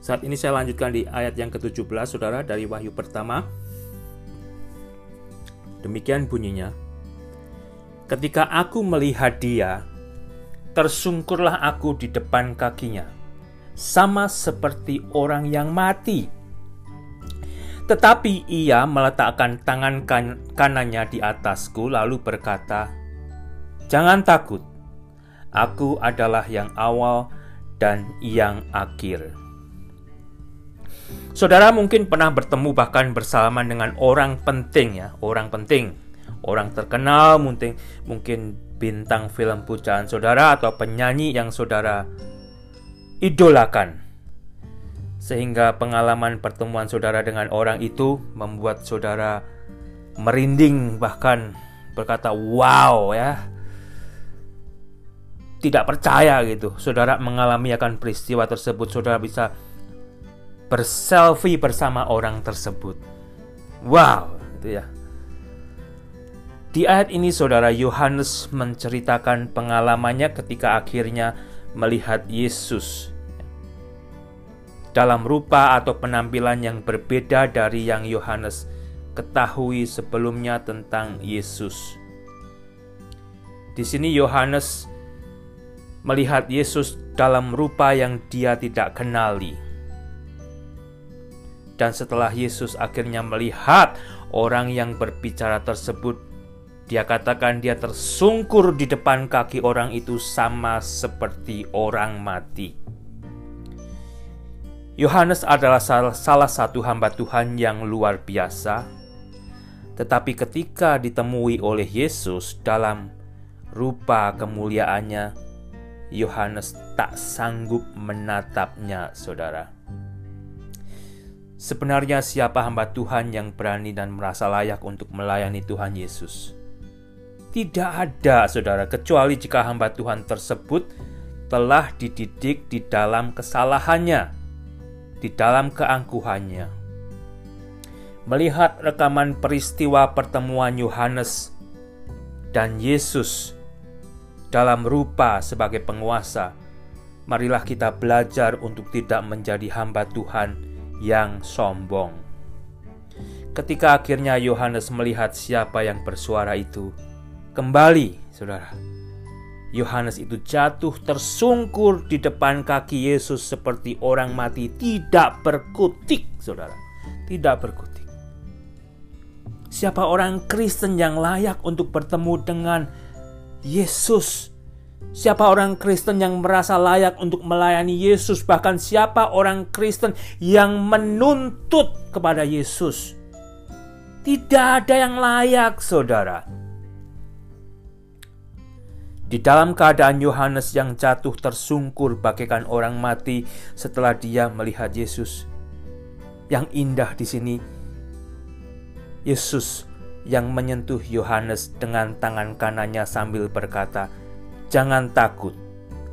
Saat ini saya lanjutkan di ayat yang ke-17 Saudara dari Wahyu pertama. Demikian bunyinya. Ketika aku melihat dia, tersungkurlah aku di depan kakinya, sama seperti orang yang mati. Tetapi ia meletakkan tangan kan kanannya di atasku, lalu berkata, "Jangan takut, aku adalah yang awal dan yang akhir." Saudara mungkin pernah bertemu bahkan bersalaman dengan orang penting ya, orang penting, orang terkenal mungkin mungkin bintang film pujaan saudara atau penyanyi yang saudara idolakan. Sehingga pengalaman pertemuan saudara dengan orang itu membuat saudara merinding bahkan berkata wow ya. Tidak percaya gitu. Saudara mengalami akan peristiwa tersebut, saudara bisa berselfie bersama orang tersebut. Wow, itu ya. Di ayat ini saudara Yohanes menceritakan pengalamannya ketika akhirnya melihat Yesus dalam rupa atau penampilan yang berbeda dari yang Yohanes ketahui sebelumnya tentang Yesus. Di sini Yohanes melihat Yesus dalam rupa yang dia tidak kenali. Dan setelah Yesus akhirnya melihat orang yang berbicara tersebut, dia katakan dia tersungkur di depan kaki orang itu sama seperti orang mati. Yohanes adalah salah satu hamba Tuhan yang luar biasa, tetapi ketika ditemui oleh Yesus dalam rupa kemuliaannya, Yohanes tak sanggup menatapnya, saudara. Sebenarnya, siapa hamba Tuhan yang berani dan merasa layak untuk melayani Tuhan Yesus? Tidak ada, saudara, kecuali jika hamba Tuhan tersebut telah dididik di dalam kesalahannya, di dalam keangkuhannya. Melihat rekaman peristiwa pertemuan Yohanes dan Yesus dalam rupa sebagai penguasa, marilah kita belajar untuk tidak menjadi hamba Tuhan yang sombong. Ketika akhirnya Yohanes melihat siapa yang bersuara itu, Kembali, saudara. Yohanes itu jatuh tersungkur di depan kaki Yesus seperti orang mati, tidak berkutik, saudara. Tidak berkutik. Siapa orang Kristen yang layak untuk bertemu dengan Yesus? Siapa orang Kristen yang merasa layak untuk melayani Yesus? Bahkan siapa orang Kristen yang menuntut kepada Yesus? Tidak ada yang layak, saudara. Di dalam keadaan Yohanes yang jatuh tersungkur bagaikan orang mati setelah dia melihat Yesus. Yang indah di sini, Yesus yang menyentuh Yohanes dengan tangan kanannya sambil berkata, "Jangan takut,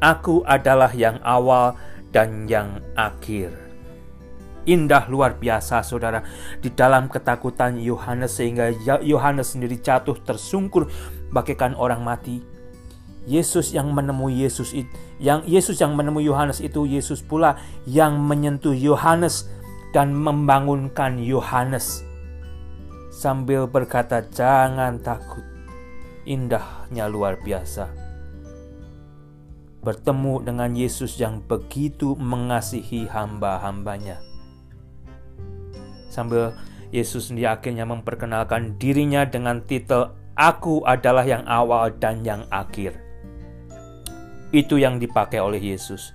Aku adalah yang awal dan yang akhir." Indah luar biasa, saudara, di dalam ketakutan Yohanes, sehingga Yohanes sendiri jatuh tersungkur bagaikan orang mati. Yesus yang menemui Yesus itu, yang Yesus yang menemui Yohanes itu Yesus pula yang menyentuh Yohanes dan membangunkan Yohanes. Sambil berkata jangan takut. Indahnya luar biasa bertemu dengan Yesus yang begitu mengasihi hamba-hambanya sambil Yesus sendiri akhirnya memperkenalkan dirinya dengan titel Aku adalah yang awal dan yang akhir. Itu yang dipakai oleh Yesus.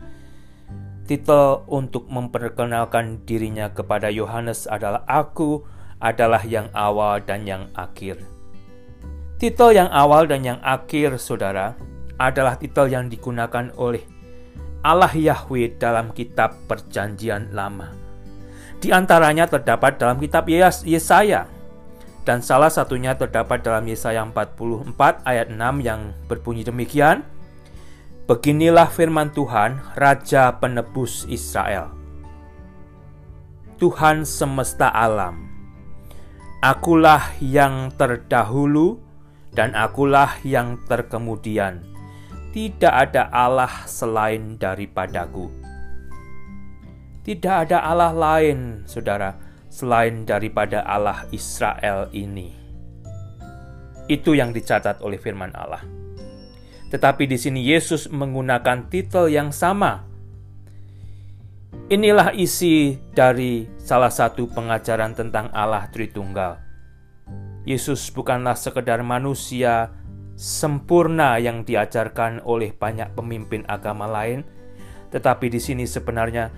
Titel untuk memperkenalkan dirinya kepada Yohanes adalah Aku adalah yang awal dan yang akhir. Titel yang awal dan yang akhir, saudara, adalah titel yang digunakan oleh Allah Yahweh dalam kitab Perjanjian Lama. Di antaranya terdapat dalam kitab Yesaya, dan salah satunya terdapat dalam Yesaya 44 ayat 6 yang berbunyi demikian, Beginilah firman Tuhan, Raja Penebus Israel. Tuhan semesta alam, akulah yang terdahulu dan akulah yang terkemudian. Tidak ada Allah selain daripadaku. Tidak ada Allah lain, saudara, selain daripada Allah Israel ini. Itu yang dicatat oleh firman Allah. Tetapi di sini Yesus menggunakan titel yang sama. Inilah isi dari salah satu pengajaran tentang Allah Tritunggal. Yesus bukanlah sekedar manusia sempurna yang diajarkan oleh banyak pemimpin agama lain, tetapi di sini sebenarnya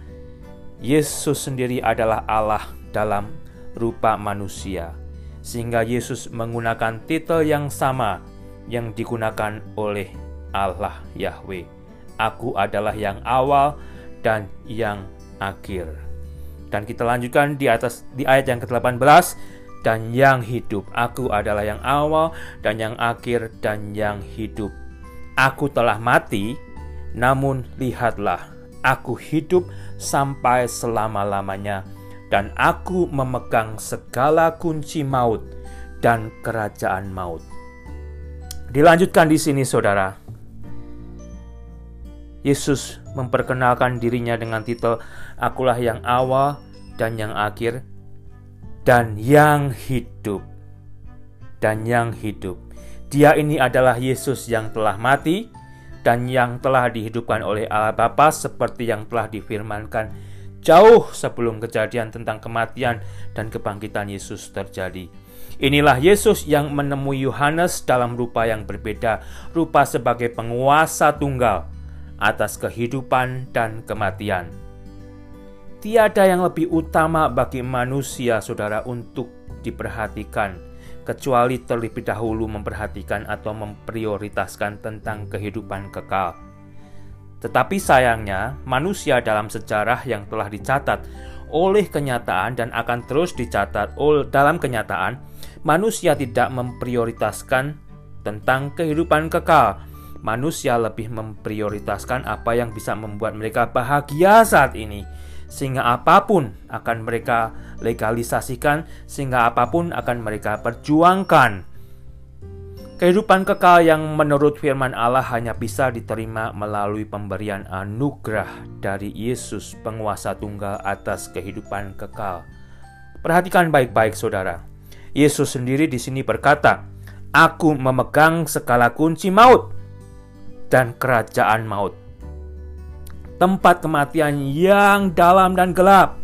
Yesus sendiri adalah Allah dalam rupa manusia, sehingga Yesus menggunakan titel yang sama yang digunakan oleh Allah Yahweh. Aku adalah yang awal dan yang akhir. Dan kita lanjutkan di atas di ayat yang ke-18 dan yang hidup. Aku adalah yang awal dan yang akhir dan yang hidup. Aku telah mati, namun lihatlah aku hidup sampai selama-lamanya, dan aku memegang segala kunci maut dan kerajaan maut. Dilanjutkan di sini, saudara. Yesus memperkenalkan dirinya dengan titel "Akulah yang awal dan yang akhir, dan yang hidup." Dan yang hidup, Dia ini adalah Yesus yang telah mati dan yang telah dihidupkan oleh Allah Bapa seperti yang telah difirmankan jauh sebelum kejadian tentang kematian dan kebangkitan Yesus terjadi. Inilah Yesus yang menemui Yohanes dalam rupa yang berbeda, rupa sebagai penguasa tunggal atas kehidupan dan kematian. Tiada yang lebih utama bagi manusia, saudara, untuk diperhatikan kecuali terlebih dahulu memperhatikan atau memprioritaskan tentang kehidupan kekal. Tetapi sayangnya, manusia dalam sejarah yang telah dicatat oleh kenyataan dan akan terus dicatat dalam kenyataan, manusia tidak memprioritaskan tentang kehidupan kekal. Manusia lebih memprioritaskan apa yang bisa membuat mereka bahagia saat ini sehingga apa pun akan mereka legalisasikan, sehingga apa pun akan mereka perjuangkan. Kehidupan kekal yang menurut firman Allah hanya bisa diterima melalui pemberian anugerah dari Yesus, penguasa tunggal atas kehidupan kekal. Perhatikan baik-baik, saudara. Yesus sendiri di sini berkata, "Aku memegang segala kunci maut dan kerajaan maut." Tempat kematian yang dalam dan gelap.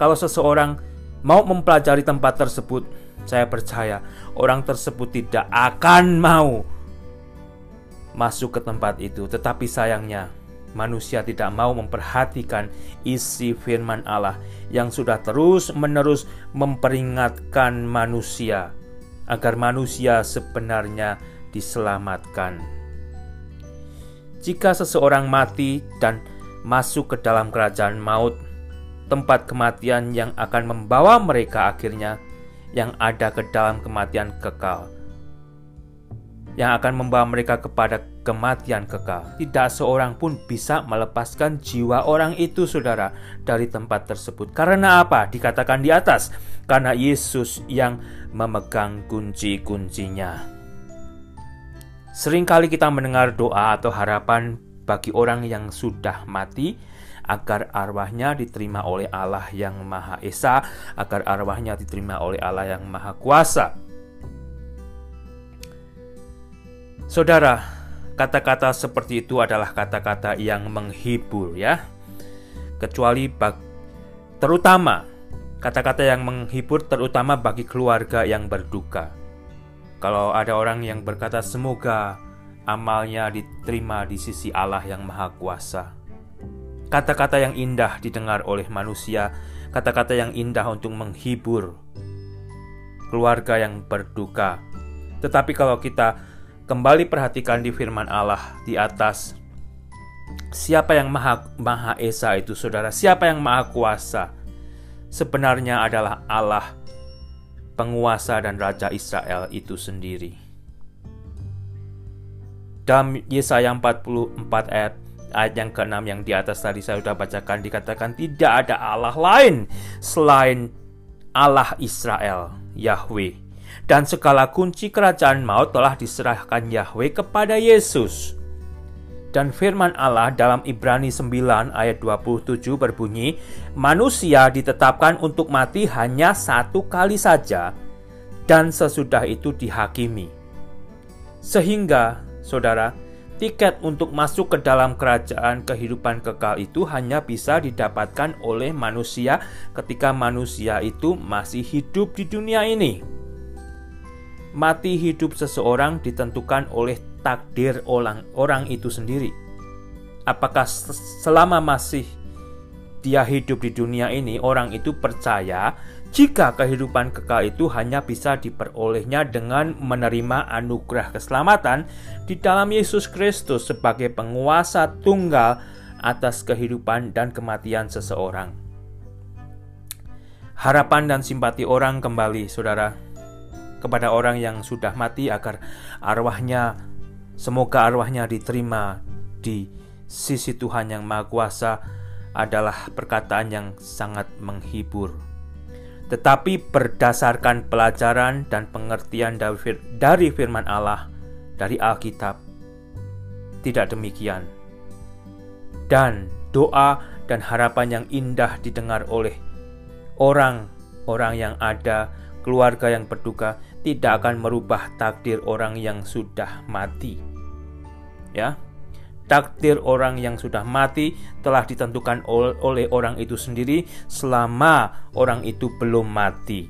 Kalau seseorang mau mempelajari tempat tersebut, saya percaya orang tersebut tidak akan mau masuk ke tempat itu. Tetapi sayangnya, manusia tidak mau memperhatikan isi firman Allah yang sudah terus-menerus memperingatkan manusia agar manusia sebenarnya diselamatkan. Jika seseorang mati dan masuk ke dalam kerajaan maut, tempat kematian yang akan membawa mereka akhirnya yang ada ke dalam kematian kekal, yang akan membawa mereka kepada kematian kekal. Tidak seorang pun bisa melepaskan jiwa orang itu, saudara, dari tempat tersebut. Karena apa? Dikatakan di atas, karena Yesus yang memegang kunci-kuncinya. Seringkali kita mendengar doa atau harapan bagi orang yang sudah mati agar arwahnya diterima oleh Allah yang Maha Esa, agar arwahnya diterima oleh Allah yang Maha Kuasa. Saudara, kata-kata seperti itu adalah kata-kata yang menghibur ya. Kecuali bag, terutama kata-kata yang menghibur terutama bagi keluarga yang berduka. Kalau ada orang yang berkata semoga amalnya diterima di sisi Allah yang Maha Kuasa. Kata-kata yang indah didengar oleh manusia, kata-kata yang indah untuk menghibur keluarga yang berduka. Tetapi kalau kita kembali perhatikan di firman Allah di atas Siapa yang maha, maha Esa itu saudara? Siapa yang maha kuasa? Sebenarnya adalah Allah penguasa dan raja Israel itu sendiri. Dalam Yesaya 44 ayat ayat yang ke-6 yang di atas tadi saya sudah bacakan dikatakan tidak ada Allah lain selain Allah Israel, Yahweh. Dan segala kunci kerajaan maut telah diserahkan Yahweh kepada Yesus. Dan firman Allah dalam Ibrani 9 ayat 27 berbunyi, manusia ditetapkan untuk mati hanya satu kali saja dan sesudah itu dihakimi. Sehingga, saudara, tiket untuk masuk ke dalam kerajaan kehidupan kekal itu hanya bisa didapatkan oleh manusia ketika manusia itu masih hidup di dunia ini. Mati hidup seseorang ditentukan oleh takdir orang, orang itu sendiri. Apakah selama masih dia hidup di dunia ini, orang itu percaya jika kehidupan kekal itu hanya bisa diperolehnya dengan menerima anugerah keselamatan di dalam Yesus Kristus sebagai penguasa tunggal atas kehidupan dan kematian seseorang. Harapan dan simpati orang kembali, saudara, kepada orang yang sudah mati agar arwahnya Semoga arwahnya diterima di sisi Tuhan yang Maha Kuasa adalah perkataan yang sangat menghibur. Tetapi berdasarkan pelajaran dan pengertian dari firman Allah dari Alkitab, tidak demikian. Dan doa dan harapan yang indah didengar oleh orang-orang yang ada, keluarga yang berduka, tidak akan merubah takdir orang yang sudah mati ya takdir orang yang sudah mati telah ditentukan oleh orang itu sendiri selama orang itu belum mati.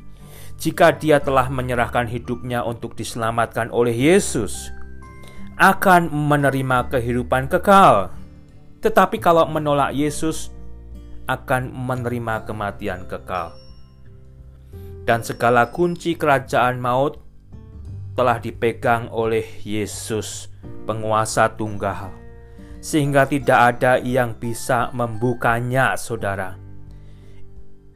Jika dia telah menyerahkan hidupnya untuk diselamatkan oleh Yesus, akan menerima kehidupan kekal. Tetapi kalau menolak Yesus, akan menerima kematian kekal. Dan segala kunci kerajaan maut telah dipegang oleh Yesus, penguasa tunggal, sehingga tidak ada yang bisa membukanya, saudara.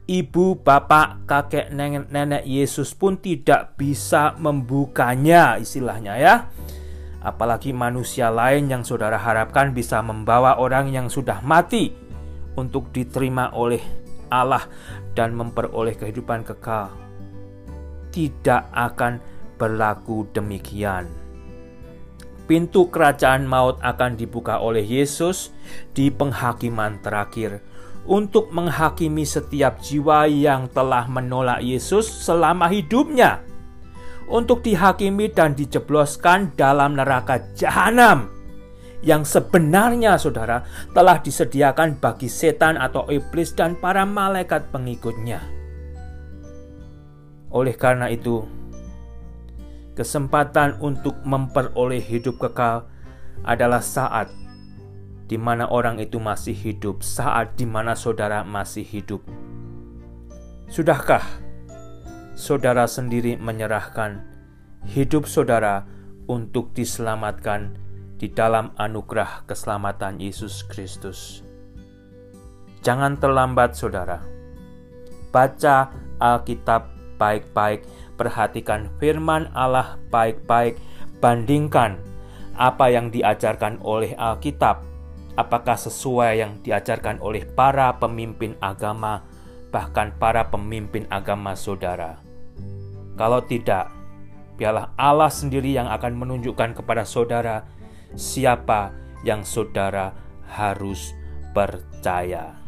Ibu, bapak, kakek, nenek, nenek Yesus pun tidak bisa membukanya, istilahnya ya. Apalagi manusia lain yang saudara harapkan bisa membawa orang yang sudah mati untuk diterima oleh Allah dan memperoleh kehidupan kekal. Tidak akan berlaku demikian. Pintu kerajaan maut akan dibuka oleh Yesus di penghakiman terakhir untuk menghakimi setiap jiwa yang telah menolak Yesus selama hidupnya, untuk dihakimi dan dijebloskan dalam neraka jahanam yang sebenarnya saudara telah disediakan bagi setan atau iblis dan para malaikat pengikutnya. Oleh karena itu, kesempatan untuk memperoleh hidup kekal adalah saat di mana orang itu masih hidup, saat di mana saudara masih hidup. Sudahkah saudara sendiri menyerahkan hidup saudara untuk diselamatkan di dalam anugerah keselamatan Yesus Kristus? Jangan terlambat, saudara. Baca Alkitab baik-baik perhatikan firman Allah baik-baik, bandingkan apa yang diajarkan oleh Alkitab, apakah sesuai yang diajarkan oleh para pemimpin agama, bahkan para pemimpin agama saudara. Kalau tidak, biarlah Allah sendiri yang akan menunjukkan kepada saudara siapa yang saudara harus percaya.